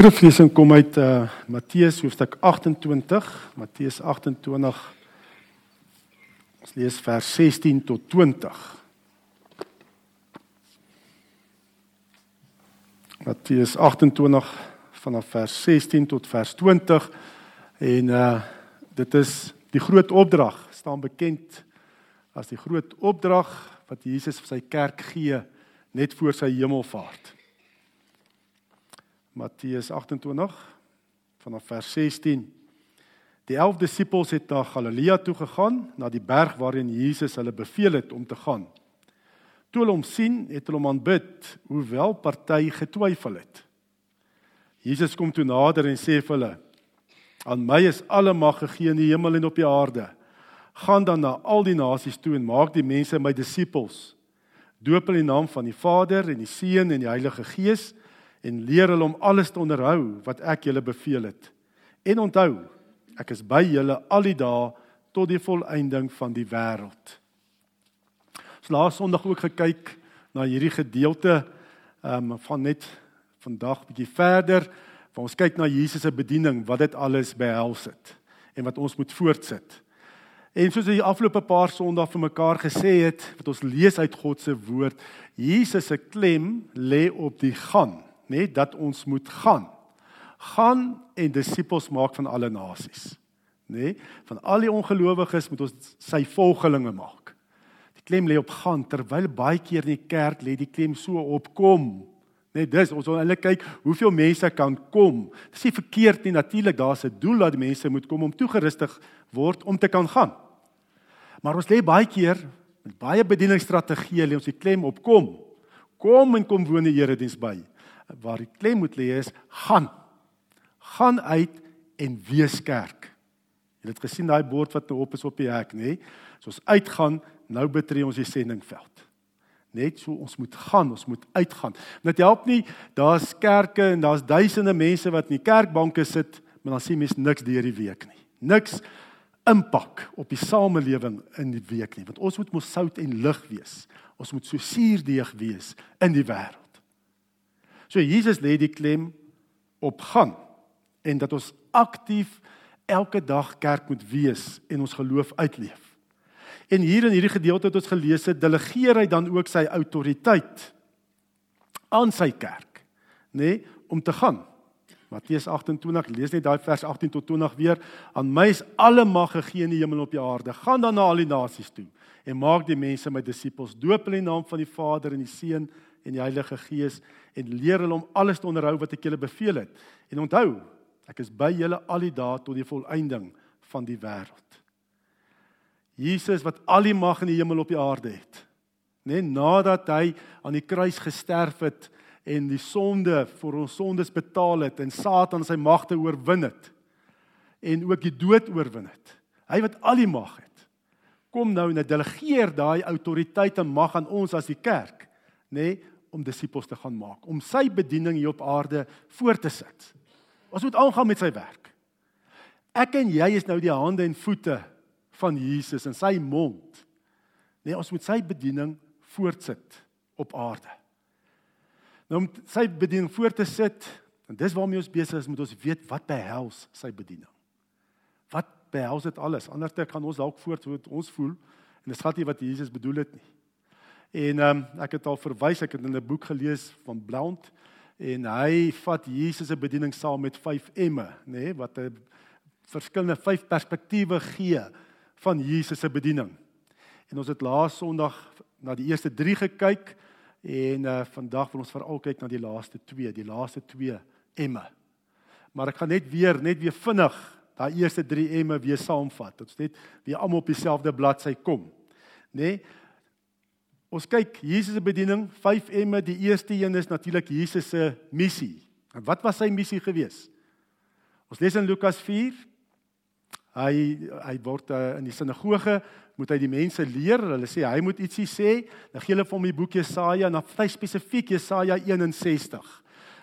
skriflesing kom uit uh Matteus hoofstuk 28, Matteus 28. Ons lees vers 16 tot 20. Matteus 28 vanaf vers 16 tot vers 20 en uh dit is die groot opdrag, staan bekend as die groot opdrag wat Jesus vir sy kerk gee net voor sy hemelvaart. Matteus 28 vanaf vers 16. Die 11 disippels het na Galilea toe gegaan, na die berg waarheen Jesus hulle beveel het om te gaan. Toe hulle hom sien, het hulle hom aanbid, hoewel party getwyfel het. Jesus kom toe nader en sê vir hulle: "Aan my is alle mag gegee in die hemel en op die aarde. Gaan dan na al die nasies toe en maak die mense my disippels. Doop hulle in die naam van die Vader en die Seun en die Heilige Gees." En leer hulle om alles te onderhou wat ek julle beveel het. En onthou, ek is by julle al die dae tot die volëinding van die wêreld. Ons laas Sondag ook gekyk na hierdie gedeelte ehm um, van net vandag bietjie verder waar ons kyk na Jesus se bediening, wat dit alles behels het en wat ons moet voortsit. En soos die afgelope paar Sondae vir mekaar gesê het, wat ons lees uit God se woord, Jesus se klem lê op die gaan nê, nee, dat ons moet gaan. Gaan en disippels maak van alle nasies. Nê? Nee, van al die ongelowiges moet ons sy volgelinge maak. Die klem lê op gaan terwyl baie keer in die kerk lê die klem so op kom. Net dis ons wil eintlik kyk hoeveel mense kan kom. Dis nie verkeerd nie natuurlik daar's 'n doel dat mense moet kom om toegerustig word om te kan gaan. Maar ons lê baie keer met baie bedieningsstrategieë lê ons die klem op kom. Kom en kom woon die Here diens by waar die klem moet lê is gaan. Gaan uit en wees kerk. Jy het gesien daai bord wat nou op is op die hek, nê? So ons uitgaan, nou betree ons die sendingveld. Net so ons moet gaan, ons moet uitgaan. Dit help nie daar's kerke en daar's duisende mense wat in die kerkbanke sit, maar dan sien mens niks deur die week nie. Niks impak op die samelewing in die week nie, want ons moet mos sout en lig wees. Ons moet so suurdeeg wees in die wêreld. So Jesus lê die klem op gaan en dat ons aktief elke dag kerk moet wees en ons geloof uitleef. En hier in hierdie gedeelte wat ons gelees het, delegeer hy dan ook sy autoriteit aan sy kerk, nê, nee, om te gaan. Matteus 28, lees net daai vers 18 tot 20 weer. Aan my is alle mag gegee in die hemel en op die aarde. Gaan dan na al die nasies toe en maak die mense my disippels. Doop hulle in die naam van die Vader en die Seun en die Heilige Gees en leer hulle om alles te onderhou wat ek julle beveel het. En onthou, ek is by julle al die dae tot die volëinding van die wêreld. Jesus wat al die mag in die hemel op die aarde het. Net nadat hy aan die kruis gesterf het en die sonde vir ons sondes betaal het en Satan sy magte oorwin het en ook die dood oorwin het. Hy wat al die mag het. Kom nou en delegeer daai autoriteit en mag aan ons as die kerk, nê, nee, om disippels te gaan maak, om sy bediening hier op aarde voort te sit. Ons moet aangaan met sy werk. Ek en jy is nou die hande en voete van Jesus en sy mond. Nee, ons moet sy bediening voortsit op aarde. Nou om sy bediening voort te sit, en dis waarmee ons besig is, moet ons weet wat behels sy bediening. Wat behels dit alles? Anders kan ons dalk voort wat ons voel en dit gaan nie wat Jesus bedoel het nie. En ehm um, ek het al verwys, ek het in 'n boek gelees van Blount en hy vat Jesus se bediening saam met 5 M'e, nê, nee, wat 'n verskillende vyf perspektiewe gee van Jesus se bediening. En ons het laas Sondag na die eerste 3 gekyk en uh vandag wil ons veral kyk na die laaste 2, die laaste 2 M'e. Maar ek gaan net weer net weer vinnig daai eerste 3 M'e weer saamvat. Is net weer almal op dieselfde bladsy kom. Nê? Nee, Ons kyk Jesus se bediening, 5 M'e, die eerste een is natuurlik Jesus se missie. En wat was sy missie gewees? Ons lees in Lukas 4. Hy hy word uh, in die sinagoge moet hy die mense leer. Hulle sê hy moet ietsie sê. Dan gee hulle vir hom die boek Jesaja, na vry spesifiek Jesaja 61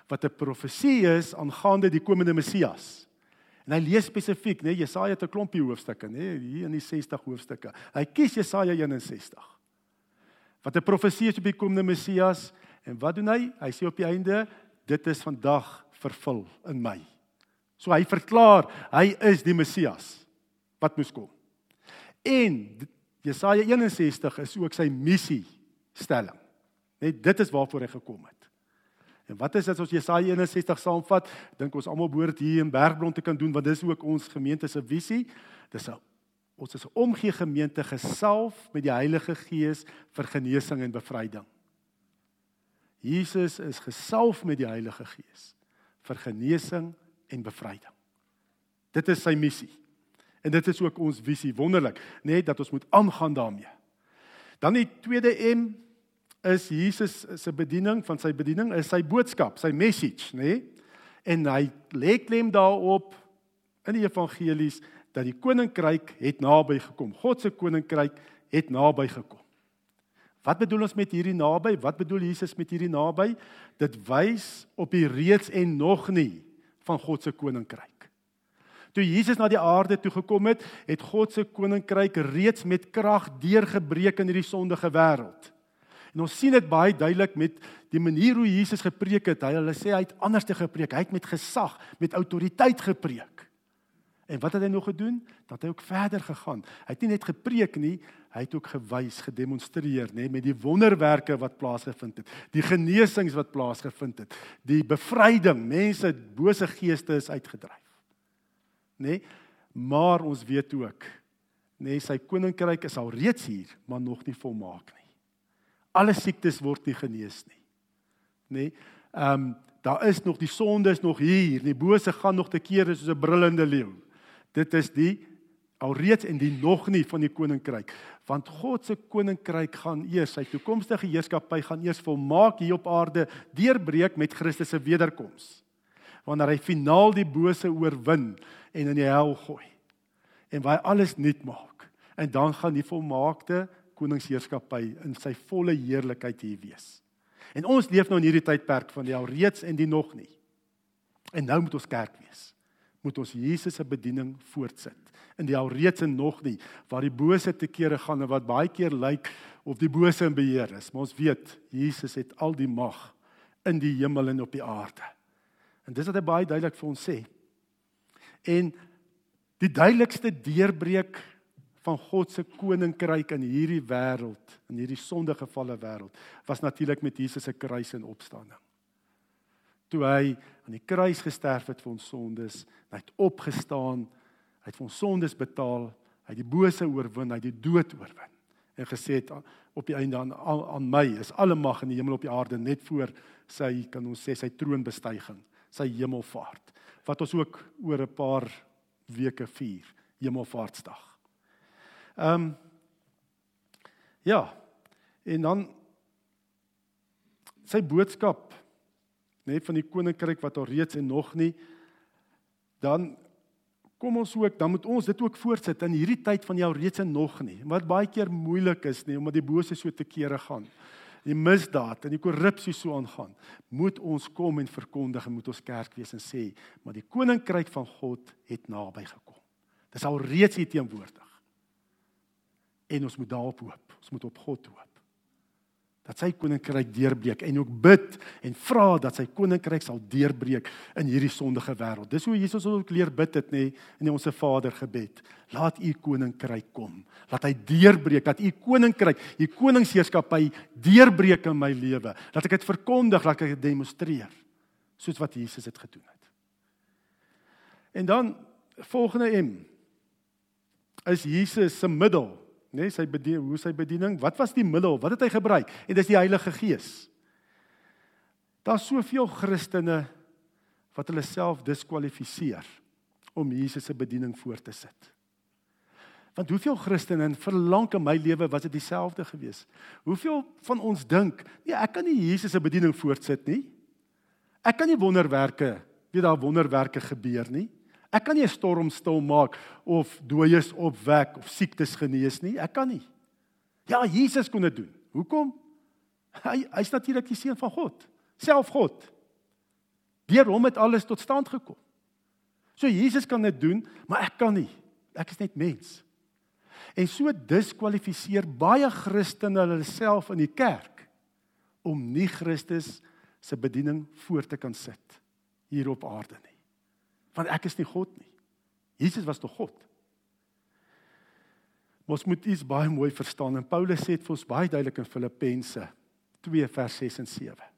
wat 'n profesie is aangaande die komende Messias. En hy lees spesifiek, né, Jesaja het 'n klompie hoofstukke, né, hier in die 60 hoofstukke. Hy kies Jesaja 61 wat 'n profesie is op die komende Messias en wat doen hy? Hy sê op die einde dit is vandag vervul in my. So hy verklaar hy is die Messias wat moes kom. En Jesaja 61 is ook sy missie stelling. Net dit is waarvoor hy gekom het. En wat is dit as ons Jesaja 61 saamvat? Dink ons almal behoort hier in Bergbron te kan doen want dis ook ons gemeente se visie. Dis 'n ons is 'n omgee gemeente gesalf met die Heilige Gees vir genesing en bevryding. Jesus is gesalf met die Heilige Gees vir genesing en bevryding. Dit is sy missie. En dit is ook ons visie. Wonderlik, net dat ons moet aangaan daarmee. Dan die tweede M is Jesus se bediening van sy bediening is sy boodskap, sy message, nê? En hy lê klem daarop in die evangelies dat die koninkryk het naby gekom. God se koninkryk het naby gekom. Wat bedoel ons met hierdie naby? Wat bedoel Jesus met hierdie naby? Dit wys op die reeds en nog nie van God se koninkryk. Toe Jesus na die aarde toe gekom het, het God se koninkryk reeds met krag deurgebreek in hierdie sondige wêreld. En ons sien dit baie duidelik met die manier hoe Jesus gepreek het. Hy hulle sê hy het anders te gepreek. Hy het met gesag, met autoriteit gepreek. En wat het hy nog gedoen? Dat hy ook verder gegaan. Hy het nie net gepreek nie, hy het ook gewys, gedemonstreer, nê, met die wonderwerke wat plaasgevind het, die genesings wat plaasgevind het, die bevryding, mense bose geeste is uitgedryf. Nê? Maar ons weet ook, nê, sy koninkryk is al reeds hier, maar nog nie volmaak nie alle siektes word nie genees nie. Nê? Ehm um, daar is nog die sonde is nog hier. Die bose gaan nog te kere soos 'n brullende leeu. Dit is die alreeds en die nog nie van die koninkryk. Want God se koninkryk gaan eers sy toekomstige heerskappy gaan eers volmaak hier op aarde deurbreek met Christus se wederkoms. Wanneer hy finaal die bose oorwin en in die hel gooi. En waar hy alles nuut maak. En dan gaan die volmaakte koningsheerskappy in sy volle heerlikheid hier wees. En ons leef nou in hierdie tydperk van die alreeds en die nog nie. En nou moet ons kerk wees. Moet ons Jesus se bediening voortsit in die alreeds en nog nie waar die bose te kere gaan en wat baie keer lyk of die bose in beheer is. Maar ons weet Jesus het al die mag in die hemel en op die aarde. En dis wat hy baie duidelik vir ons sê. En die duidelikste deurbreek van God se koninkryk in hierdie wêreld, in hierdie sondegevalle wêreld, was natuurlik met Jesus se kruis en opstanding. Toe hy aan die kruis gesterf het vir ons sondes, hy het opgestaan, hy het vir ons sondes betaal, hy het die bose oorwin, hy het die dood oorwin en gesê het op die einde aan aan my is alle mag in die hemel op die aarde net voor sy kan ons sê sy troonbestuiging, sy hemelvaart wat ons ook oor 'n paar weke vier, Hemelvaartsdag. Ehm um, ja. En dan sy boodskap net van die koninkryk wat al reeds en nog nie dan kom ons ook dan moet ons dit ook voortsit in hierdie tyd van jou reeds en nog nie wat baie keer moeilik is nie omdat die bose so te kere gaan die misdaad en die korrupsie so aangaan moet ons kom en verkondig en moet ons kerk wees en sê maar die koninkryk van God het naby gekom dis al reeds hier teenwoordig en ons moet daarop hoop. Ons moet op God hoop. Dat sy koninkryk deurbreek en ook bid en vra dat sy koninkryk sal deurbreek in hierdie sondige wêreld. Dis hoe Jesus ons ook leer bid het nê in ons Vader gebed. Laat u koninkryk kom. Laat hy deurbreek dat u koninkryk, u koningsheerskappy deurbreek in my lewe. Laat ek dit verkondig, laat ek dit demonstreer soos wat Jesus dit gedoen het. En dan volgende M is Jesus se middel nê, nee, sy bediening, hoe sy bediening, wat was die middel? Wat het hy gebruik? En dis die Heilige Gees. Daar's soveel Christene wat hulle self diskwalifiseer om Jesus se bediening voort te sit. Want hoeveel Christene in verlang in my lewe was dit dieselfde gewees? Hoeveel van ons dink, nee, ek kan nie Jesus se bediening voortsit nie. Ek kan nie wonderwerke, weet daar wonderwerke gebeur nie. Ek kan nie 'n storm stil maak of dooies opwek of siektes genees nie. Ek kan nie. Ja, Jesus kon dit doen. Hoekom? Hy hy's natuurlik die seun van God, self God. Deur hom het alles tot stand gekom. So Jesus kan dit doen, maar ek kan nie. Ek is net mens. En so diskwalifiseer baie Christene hulle self in die kerk om nie Christus se bediening voort te kan sit hier op aarde nie. Want ek is nie God nie. Jesus was tog God. Ons moet iets baie mooi verstaan en Paulus sê dit vir ons baie duidelik in Filippense 2 vers 6 en 7.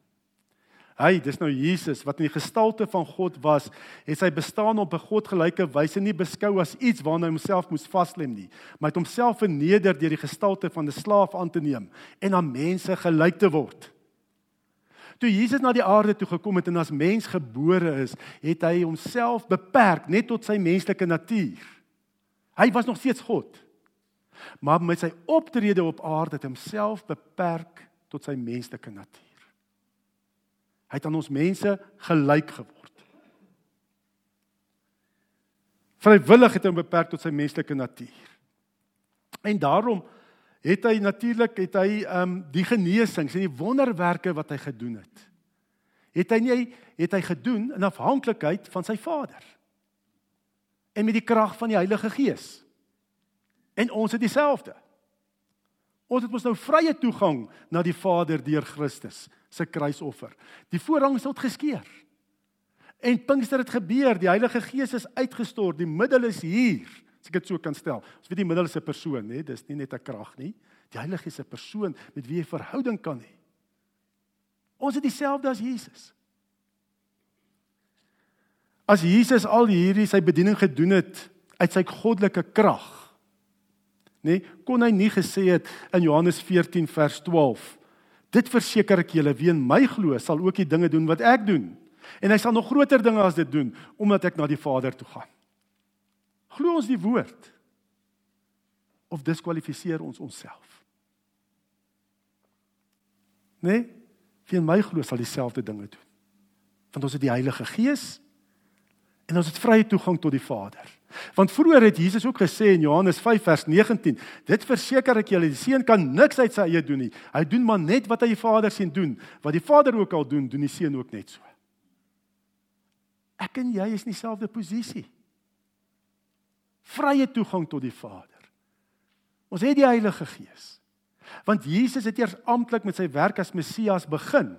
Hy, dis nou Jesus wat in die gestalte van God was, het sy bestaan op 'n godgelyke wyse nie beskou as iets waarna hy homself moes vaslem nie, maar het homself verneder deur die gestalte van 'n slaaf aan te neem en aan mense gelyk te word. Toe Jesus na die aarde toe gekom het en as mens gebore is, het hy homself beperk net tot sy menslike natuur. Hy was nog steeds God. Maar met sy optrede op aarde het homself beperk tot sy menslike natuur. Hy het aan ons mense gelyk geword. Vrywillig het hy hom beperk tot sy menslike natuur. En daarom het hy natuurlik het hy ehm um, die genesings en die wonderwerke wat hy gedoen het. Het hy nie het hy gedoen in afhanklikheid van sy Vader. En met die krag van die Heilige Gees. En ons het dieselfde. Ons het mos nou vrye toegang na die Vader deur Christus se kruisoffer. Die voorhang is uitgeskeur. En Pinkster het gebeur, die Heilige Gees is uitgestort, die middel is hier. As ek dit so kan stel. Ons weet die middel is 'n persoon, hè, dis nie net 'n krag nie. Die Heilige Gees is 'n persoon met wie jy verhouding kan hê. Ons het dieselfde as Jesus. As Jesus al hierdie sy bediening gedoen het uit sy goddelike krag, nê, kon hy nie gesê het in Johannes 14 vers 12 Dit verseker ek julle, wie in my glo, sal ook die dinge doen wat ek doen. En hy sal nog groter dinge as dit doen omdat ek na die Vader toe gaan. Glo ons die woord of diskwalifiseer ons onsself? Nee, wie in my glo sal dieselfde dinge doen. Want ons het die Heilige Gees en ons het vrye toegang tot die Vader. Want vroeër het Jesus ook gesê in Johannes 5 vers 19, dit verseker ek julle, die seun kan niks uit sy eie doen nie. Hy doen maar net wat hy die Vader sien doen. Wat die Vader ook al doen, doen die seun ook net so. Ek en jy is in dieselfde posisie. Vrye toegang tot die Vader. Ons het die Heilige Gees. Want Jesus het eers amptelik met sy werk as Messias begin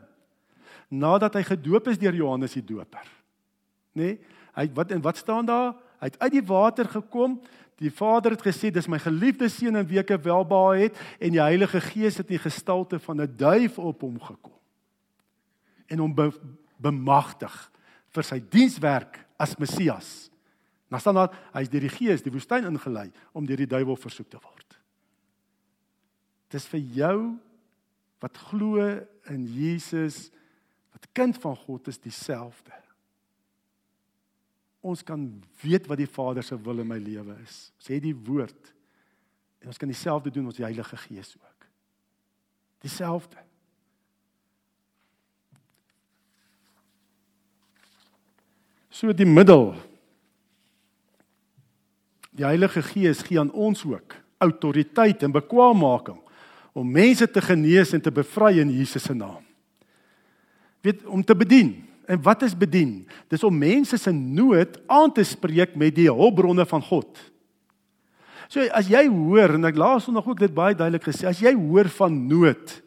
nadat hy gedoop is deur Johannes die Doper. Nê? Nee? Hy wat en wat staan daar? Hy het uit die water gekom. Die Vader het gesê dis my geliefde seun in wie ek welbehae het en die Heilige Gees het in die gestalte van 'n duif op hom gekom. En hom be, bemagtig vir sy dienswerk as Messias. Nou staan daar hy is deur die Gees die woestyn ingelei om deur die duiwel versoek te word. Dis vir jou wat glo in Jesus wat kind van God is dieselfde ons kan weet wat die Vader se wil in my lewe is. Ons het die woord. En ons kan dieselfde doen met die Heilige Gees ook. Dieselfde. So die middel. Die Heilige Gees gee aan ons ook autoriteit en bekwaammaking om mense te genees en te bevry in Jesus se naam. Weet om te bedien. En wat is bedien? Dis om mense se nood aan te spreek met die hulpbronne van God. So as jy hoor en ek laas nog ook dit baie duidelik gesê, as jy hoor van nood,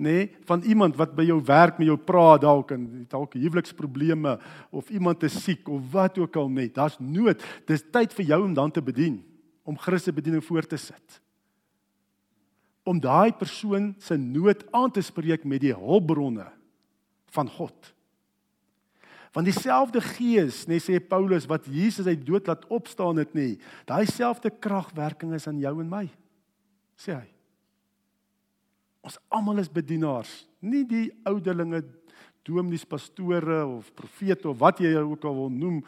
nê, nee, van iemand wat by jou werk met jou praat dalk en dalk huweliksprobleme of iemand is siek of wat ook al net, daar's nood. Dis tyd vir jou om dan te bedien, om Christus bediening voor te sit. Om daai persoon se nood aan te spreek met die hulpbronne van God. Want dieselfde gees, nê sê Paulus wat Jesus uit dood laat opstaan het nie, daai selfde kragwerking is aan jou en my. Sê hy. Ons almal is bedienaars, nie die ouderlinge, dominees, pastore of profete of wat jy ook al wil noem.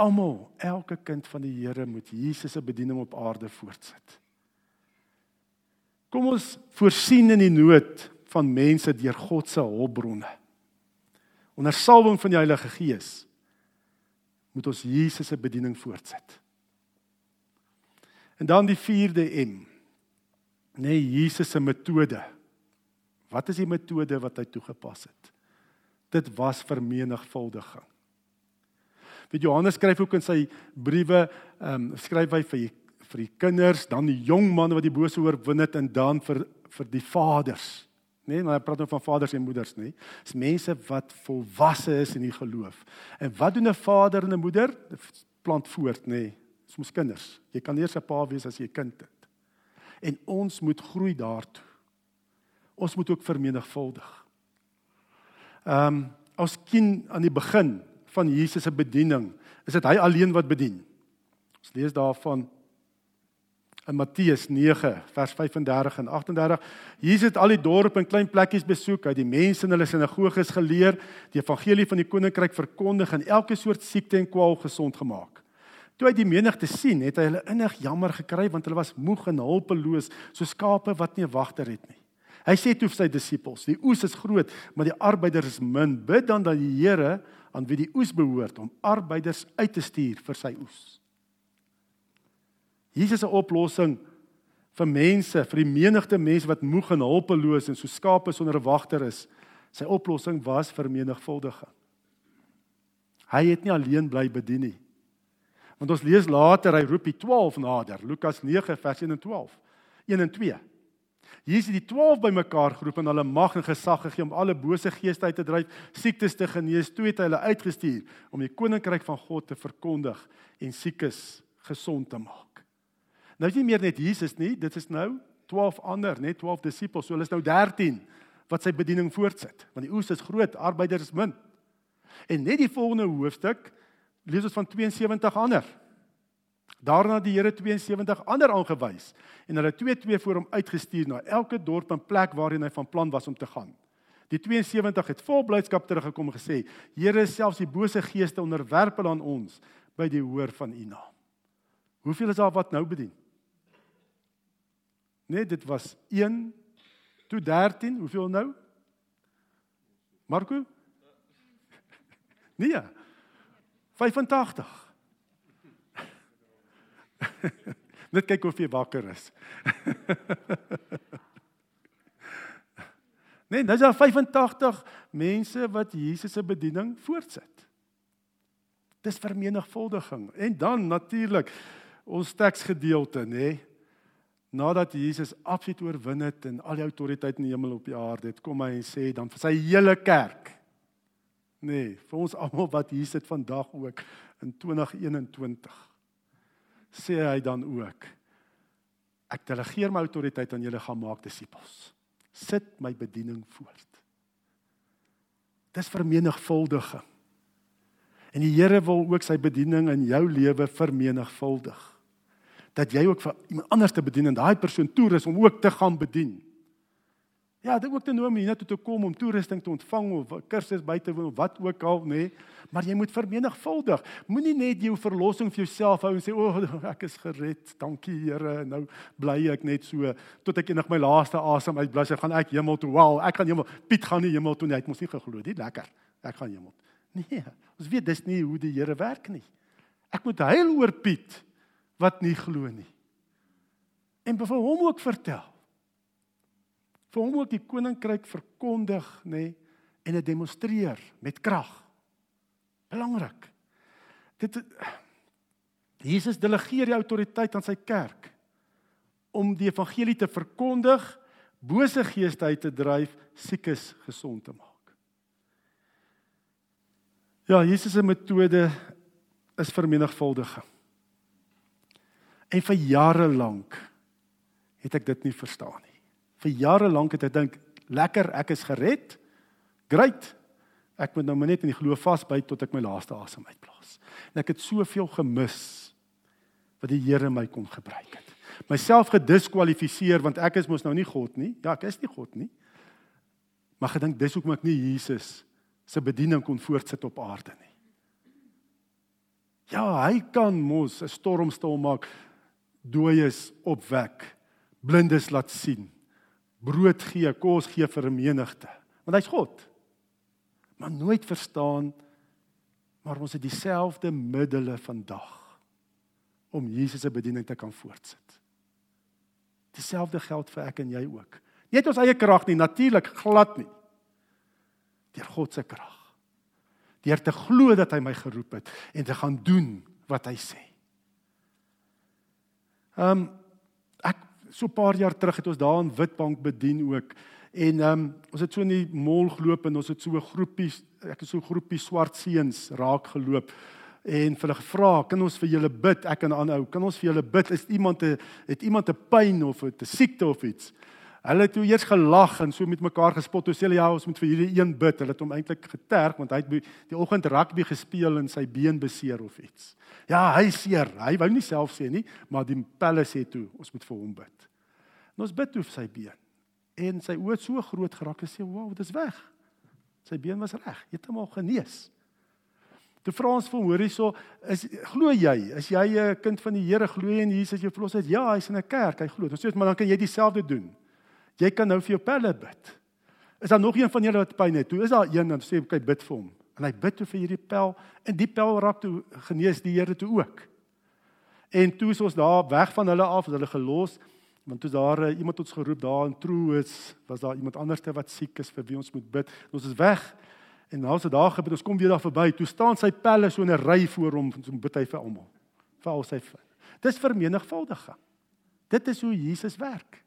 Almal, elke kind van die Here moet Jesus se bediening op aarde voortsit. Kom ons voorsien in die nood van mense deur God se hulpbronne onder salwing van die Heilige Gees moet ons Jesus se bediening voortsit. En dan die 4de M. Nee, Jesus se metode. Wat is die metode wat hy toegepas het? Dit was vermenigvuldiging. Weet Johannes skryf ook in sy briewe, ehm um, skryf hy vir die, vir die kinders, dan die jong manne wat die bose oorwin het en dan vir vir die vaders, Nee, maar hy praat nou van vaders en moeders, nê? Dis mense wat volwasse is in die geloof. En wat doen 'n vader en 'n moeder? Plant voort, nê? Dis mos kinders. Jy kan eers 'n pa wees as jy 'n kind het. En ons moet groei daartoe. Ons moet ook vermenigvuldig. Ehm um, as kind aan die begin van Jesus se bediening, is dit hy alleen wat bedien. Ons lees daarvan in Matteus 9 vers 35 en 38. Jesus het al die dorpe en klein plekkies besoek, hy het die mense in hulle sinagoges geleer, die evangelie van die koninkryk verkondig en elke soort siekte en kwaal gesond gemaak. Toe hy die menigte sien, het hy hulle innig jammer gekry want hulle was moeg en hulpeloos, so skape wat nie 'n wagter het nie. Hy sê toe vir sy disippels: "Die oes is groot, maar die arbeiders is min. Bid dan dat die Here aan wie die oes behoort om arbeiders uit te stuur vir sy oes." Jesus se oplossing vir mense, vir die menigte mense wat moeg en hulpeloos en so skape sonder 'n wagter is, sy oplossing was vermenigvuldiging. Hy het nie alleen bly bedien nie. Want ons lees later hy roep die 12 nader, Lukas 9 vers 1 en 12. 1 en 2. Jesus het die 12 bymekaar geroep en hulle mag en gesag gegee om alle bose geeste uit te dryf, siektes te genees. Toe het hy hulle uitgestuur om die koninkryk van God te verkondig en siekes gesond te maak. Nou is nie meer net Jesus nie, dit is nou 12 ander, net 12 disippels. So hulle is nou 13 wat sy bediening voortsit, want die oes is groot, arbeiders is min. En net die volgende hoofstuk lees ons van 72 ander. Daarna die Here 72 ander aangewys en hulle twee twee voor hom uitgestuur na elke dorp en plek waarheen hy van plan was om te gaan. Die 72 het vol blydskap teruggekom en gesê: "Here, selfs die bose geeste onderwerp hulle aan ons by die hoor van U naam." Hoeveel is daar wat nou bedien? Nee, dit was 1 toe 13, hoeveel nou? Marco? Nee. 85. Net kyk of jy wakker is. nee, dis al 85 mense wat Jesus se bediening voortsit. Dis vermenigvuldiging. En dan natuurlik ons teksgedeelte, nê? Nee, nadat Jesus absoluut oorwin het en al die autoriteit in die hemel op die aarde het, kom hy en sê dan vir sy hele kerk. Nee, vir ons almal wat hier sit vandag ook in 2021. Sê hy dan ook ek delegeer my autoriteit aan julle gaan maak disippels. Sit my bediening voort. Dis vermenigvuldiging. En die Here wil ook sy bediening in jou lewe vermenigvuldig dat jy ook vir iemand anders te bedien en daai persoon toerus om ook te gaan bedien. Ja, dit ook te noem hier na toe te kom om toerusting te ontvang of kursus by te woon of wat ook al nê, nee, maar jy moet vermenigvuldig. Moenie net jou verlossing vir jouself hou en sê o, oh, ek is gered, dankie Here, nou bly ek net so tot ek enig my laaste asem uitblaas, ek gaan ek hemel toe. Wow, ek gaan hemel. Piet gaan nie hemel toe nie, hy het mos nie geglo nie. Lekker. Ek gaan hemel. Nee, ons weet dis nie hoe die Here werk nie. Ek moet huil oor Piet wat nie glo nie. En vir hom ook vertel. Vir hom ook die koninkryk verkondig, nê, en dit demonstreer met krag. Belangrik. Dit Jesus delegeer die autoriteit aan sy kerk om die evangelie te verkondig, bose geeste uit te dryf, siekes gesond te maak. Ja, Jesus se metode is vermenigvuldiging. En vir jare lank het ek dit nie verstaan nie. Vir jare lank het ek dink lekker, ek is gered. Great. Ek moet nou net in die geloof vasbyt tot ek my laaste asem uitblaas. En ek het soveel gemis wat die Here my kon gebruik het. Myself gediskwalifiseer want ek is mos nou nie God nie. Ja, ek is nie God nie. Maar gedink dis hoekom ek nie Jesus se bediening kon voortsit op aarde nie. Ja, hy kan mos 'n storm stil maak dooies opwek, blindes laat sien, brood gee, kos gee vir 'n menigte. Want hy's God. Maar nooit verstaan maar ons het dieselfde middele vandag om Jesus se bediening te kan voortsit. Dieselfde geld vir ek en jy ook. Nie uit ons eie krag nie, natuurlik glad nie. Deur God se krag. Deur te glo dat hy my geroep het en te gaan doen wat hy sê. Ehm um, ek so 'n paar jaar terug het ons daar in Witbank bedien ook En ehm um, ons het so in die mall geloop en ons het so 'n groepie ek het so 'n groepie swart seuns raak geloop en vir hulle gevra, "Kan ons vir julle bid?" Ek en aanhou, "Kan ons vir julle bid? Is iemand 'n het iemand 'n pyn of 'n siekte of iets?" Hulle het toe eers gelag en so met mekaar gespot. Toe sê hulle, "Ja, ons moet vir hierdie een bid." Hulle het hom eintlik geterg want hy het die oggend rugby gespeel en sy been beseer of iets. Ja, hy seer. Hy wou nie self sê nie, maar die pelle sê toe, "Ons moet vir hom bid." En ons bid toe vir sy been. En sy oë het so groot geraak en sê, "Wow, dit is weg." Sy been was reg. Heeltemal genees. Toe vra ons vir hoorie so, is glo jy, as jy 'n kind van die Here glo jy in Jesus jou verlosser? Ja, hy's in 'n kerk, hy glo. Ons sê maar dan kan jy dieselfde doen. Jy kan nou vir jou pelle bid. Is daar nog een van julle wat pyn het? Toe is daar een en sê kyk bid vir hom. En hy bid toe vir hierdie pel en die pel raak toe genees die Here toe ook. En toe is ons daar weg van hulle af, hulle gelos want toe daar uh, iemand ons geroep daar in Troos, was daar iemand anderste wat siek is vir wie ons moet bid. En ons is weg. En nou se dae gebeur, ons kom weer daar verby. Toe staan sy pelle so in 'n ry voor hom, so bid hy vir almal. Vir al sy. Dis vermenigvuldiging. Dit is hoe Jesus werk.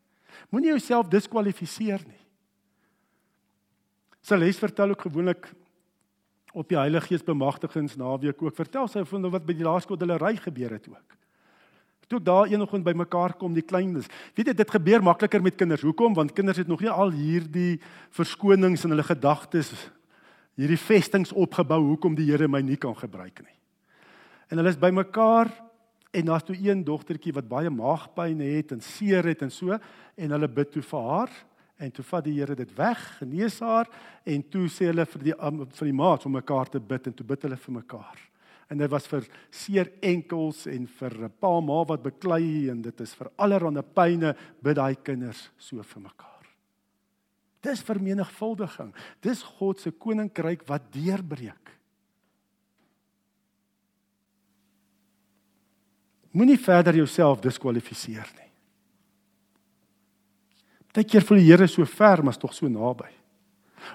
Moenie jouself diskwalifiseer nie. Celeste vertel ook gewoonlik op die Heilige Gees bemagtigings naweek ook. Vertel sy van wat by die laerskool hulle ry gebeur het ook. Toe daar eenoggend by mekaar kom die kleines. Weet jy dit gebeur makliker met kinders. Hoekom? Want kinders het nog nie al hierdie verskonings in hulle gedagtes hierdie vestings opgebou hoekom die Here my nie kan gebruik nie. En hulle is bymekaar en daar's toe een dogtertjie wat baie maagpyn het en seer het en so en hulle bid toe vir haar en toe vat die Here dit weg, genees haar en toe sê hulle vir die vir die maats om mekaar te bid en toe bid hulle vir mekaar. En dit was vir seer enkels en vir 'n pa ma wat beklei en dit is vir allerlei pyne bid daai kinders so vir mekaar. Dis vermenigvuldiging. Dis God se koninkryk wat deurbreek. Moenie verder jouself diskwalifiseer nie. Partykeer voel die Here so ver, maar is tog so naby.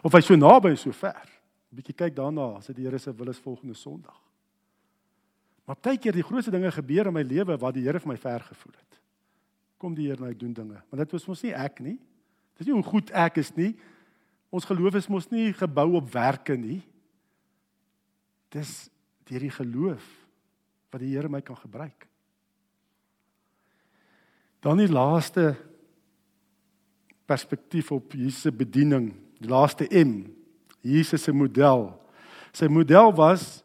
Of hy so naby is so ver. 'n Bietjie kyk daarna, as dit die Here se wil is volgende Sondag. Maar partykeer die grootste dinge gebeur in my lewe waar die Here vir my ver gevoel het. Kom die Here nou doen dinge, maar dit was mos nie ek nie. Dis nie hoe goed ek is nie. Ons geloof is mos nie gebou op werke nie. Dis deur die geloof wat die Here my kan gebruik. Dan die laaste perspektief op Jesus se bediening, die laaste M, Jesus se model. Sy model was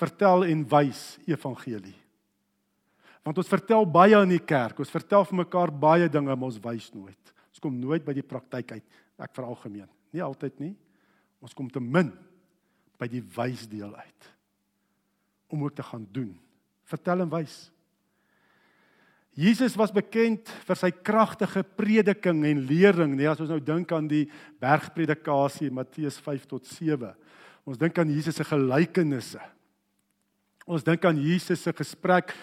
vertel en wys evangelie. Want ons vertel baie in die kerk, ons vertel vir mekaar baie dinge, maar ons wys nooit. Ons kom nooit by die praktyk uit. Ek veralgemeen. Nie altyd nie. Ons kom te min by die wysdeel uit. Om ook te gaan doen. Vertel en wys. Jesus was bekend vir sy kragtige prediking en lering, nee, as ons nou dink aan die bergpredikasie Matteus 5 tot 7. Ons dink aan Jesus se gelykenisse. Ons dink aan Jesus se gesprek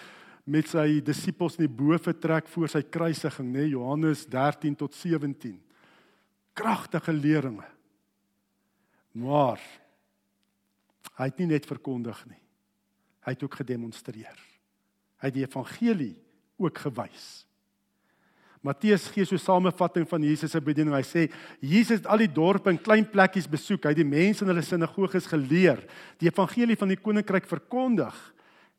met sy disippels in die bo vertrek voor sy kruisiging, nê, Johannes 13 tot 17. Kragtige leringe. Maar hy het nie net verkondig nie. Hy het ook gedemonstreer. Hy het die evangelie ook gewys. Matteus gee so 'n samevatting van Jesus se bediening. Hy sê Jesus het al die dorpe en klein plekkies besoek. Hy het die mense in hulle sinagoges geleer, die evangelie van die koninkryk verkondig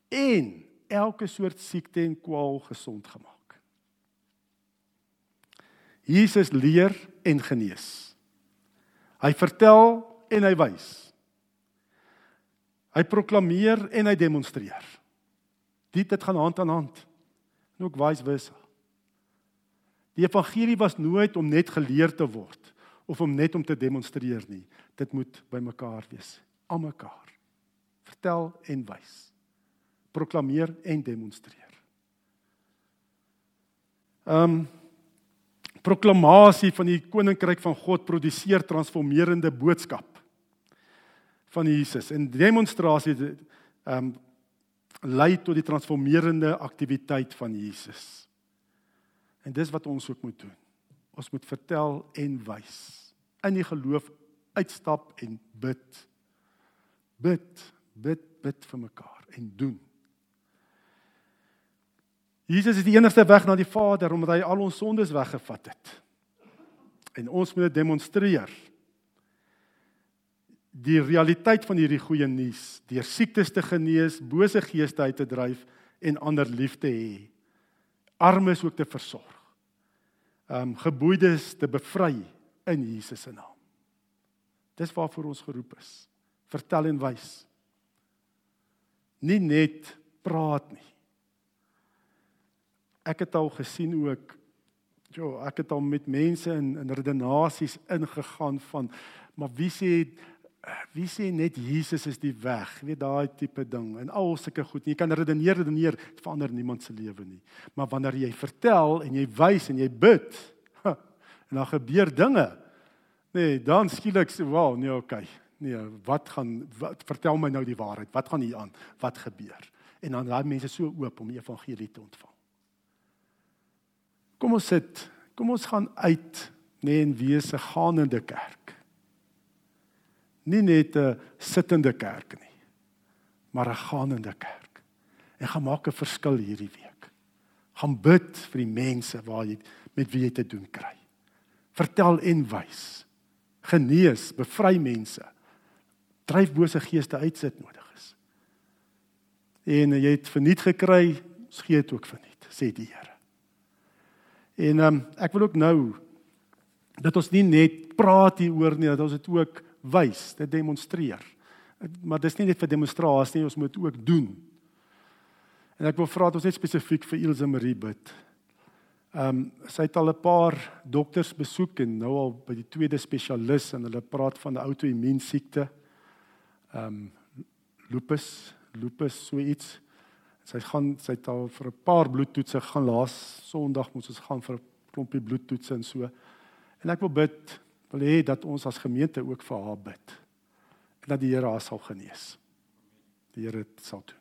en elke soort siekte en kwaal gesond gemaak. Jesus leer en genees. Hy vertel en hy wys. Hy proklameer en hy demonstreer. Dit dit gaan hand aan hand. En ook vice versa. Die evangelie was nooit om net geleer te word of om net om te demonstreer nie. Dit moet by mekaar wees, aan mekaar. Vertel en wys proklameer en demonstreer. Um proklamasie van die koninkryk van God produseer transformerende boodskap van Jesus en demonstrasie um lei tot die transformerende aktiwiteit van Jesus. En dis wat ons ook moet doen. Ons moet vertel en wys. In die geloof uitstap en bid. Bid, bid, bid vir mekaar en doen. Jesus is die enigste weg na die Vader omdat hy al ons sondes weggevat het. En ons moet dit demonstreer. Die realiteit van hierdie goeie nuus, deur siektes te genees, bose geeste uit te dryf en ander lief te hê. Armes ook te versorg. Um geboeides te bevry in Jesus se naam. Dis waarvoor ons geroep is. Vertel en wys. Nie net praat nie. Ek het al gesien ook Jo, ek het al met mense in in redenasies ingegaan van maar wie sê wie sê net Jesus is die weg? Weet daai tipe ding en al sulke goed. Jy kan redeneer redeneer, dit verander niemand se lewe nie. Maar wanneer jy vertel en jy wys en jy bid en dan gebeur dinge. Nee, dan skielik sê, "Wow, nee, okay. Nee, wat gaan wat, vertel my nou die waarheid? Wat gaan hier aan? Wat gebeur?" En dan daai mense so oop om die evangelie te ontvang. Kom ons sit. Kom ons gaan uit nê nee, en wees 'n gaanende kerk. Nie net 'n sittende kerk nie, maar 'n gaanende kerk. En gaan maak 'n verskil hierdie week. Gaan bid vir die mense waar jy met wie jy te doen kry. Vertel en wys. Genees, bevry mense. Dryf bose geeste uit sit nodig is. En jy het verniet gekry, gee dit ook verniet, sê die Here. En um, ek wil ook nou dat ons nie net praat hieroor nie, dat ons dit ook wys, dit demonstreer. Maar dis nie net vir demonstrasie nie, ons moet ook doen. En ek wil vra dat ons net spesifiek vir Ilse Marie bid. Ehm um, sy het al 'n paar dokters besoek en nou al by die tweede spesialis en hulle praat van 'n outoimmuun siekte. Ehm um, lupus, lupus so iets. Sy gaan sy het al vir 'n paar bloedtoetse gaan laas Sondag moet ons gaan vir 'n klompie bloedtoetse en so. En ek wil bid wil hê dat ons as gemeente ook vir haar bid. En dat die Here haar sal genees. Die Here sal doen.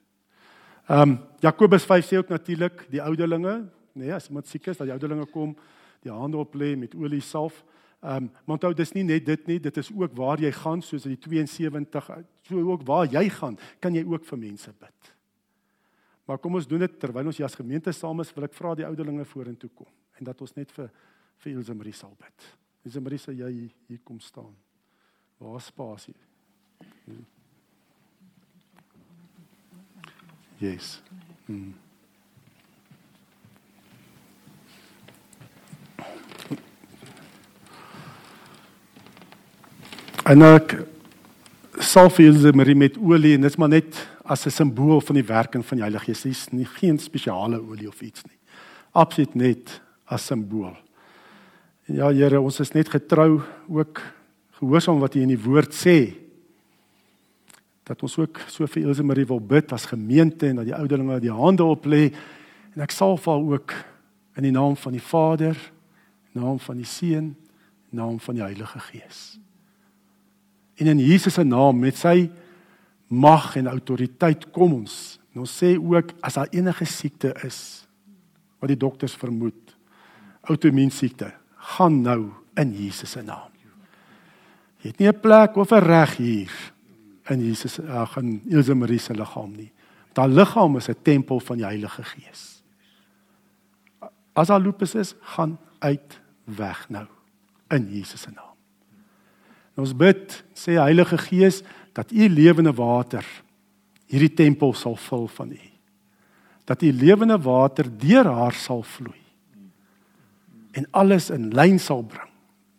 Ehm um, Jakobus 5 sê ook natuurlik die ouderlinge, nee, as iemand siek is, dat die ouderlinge kom, die hande op lê met olie salf. Ehm um, maar onthou dis nie net dit nie, dit is ook waar jy gaan soos die 72 so ook waar jy gaan, kan jy ook vir mense bid. Maar kom ons doen dit terwyl ons hier as gemeente saam is, wil ek vra die ouderlinge vorentoe kom en dat ons net vir vir Ilse Marie sal bid. Ilse Marie sê jy hier kom staan. Waar spasie? Yes. Hmm. En ek sal vir Ilse Marie met olie en dit's maar net as 'n simbool van die werking van die Heilige Gees. Dis nie geen spesiale olie of iets nie. Absoluut net as simbool. Ja Here, ons is net getrou ook gehoorsaam wat U in die woord sê. Dat ons ook so vir Elsə Marie wil bid as gemeente en dat die ouderlinge die hande op lê en ek sal vir ook in die naam van die Vader, naam van die Seun, naam van die Heilige Gees. En in Jesus se naam met sy mag en autoriteit kom ons. En ons sê ook as daar enige siekte is wat die dokters vermoed, outoimmuun siekte, gaan nou in Jesus se naam. Jy het nie 'n plek of 'n reg hier in Jesus ag in Elsa Marie se liggaam nie. Daai liggaam is 'n tempel van die Heilige Gees. As daar lupus is, gaan uit weg nou in Jesus se naam. En ons bid, sê Heilige Gees, dat u lewende water hierdie tempel sal vul van u. Dat u lewende water deur haar sal vloei. En alles in lyn sal bring.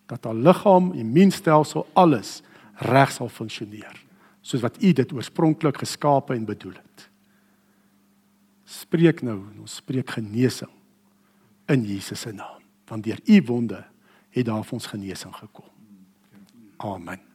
Dat haar liggaam, immuunstelsel, alles reg sal funksioneer soos wat u dit oorspronklik geskape en bedoel het. Spreek nou, ons spreek genesing in Jesus se naam. Want deur u wonde het daar vir ons genesing gekom. Amen.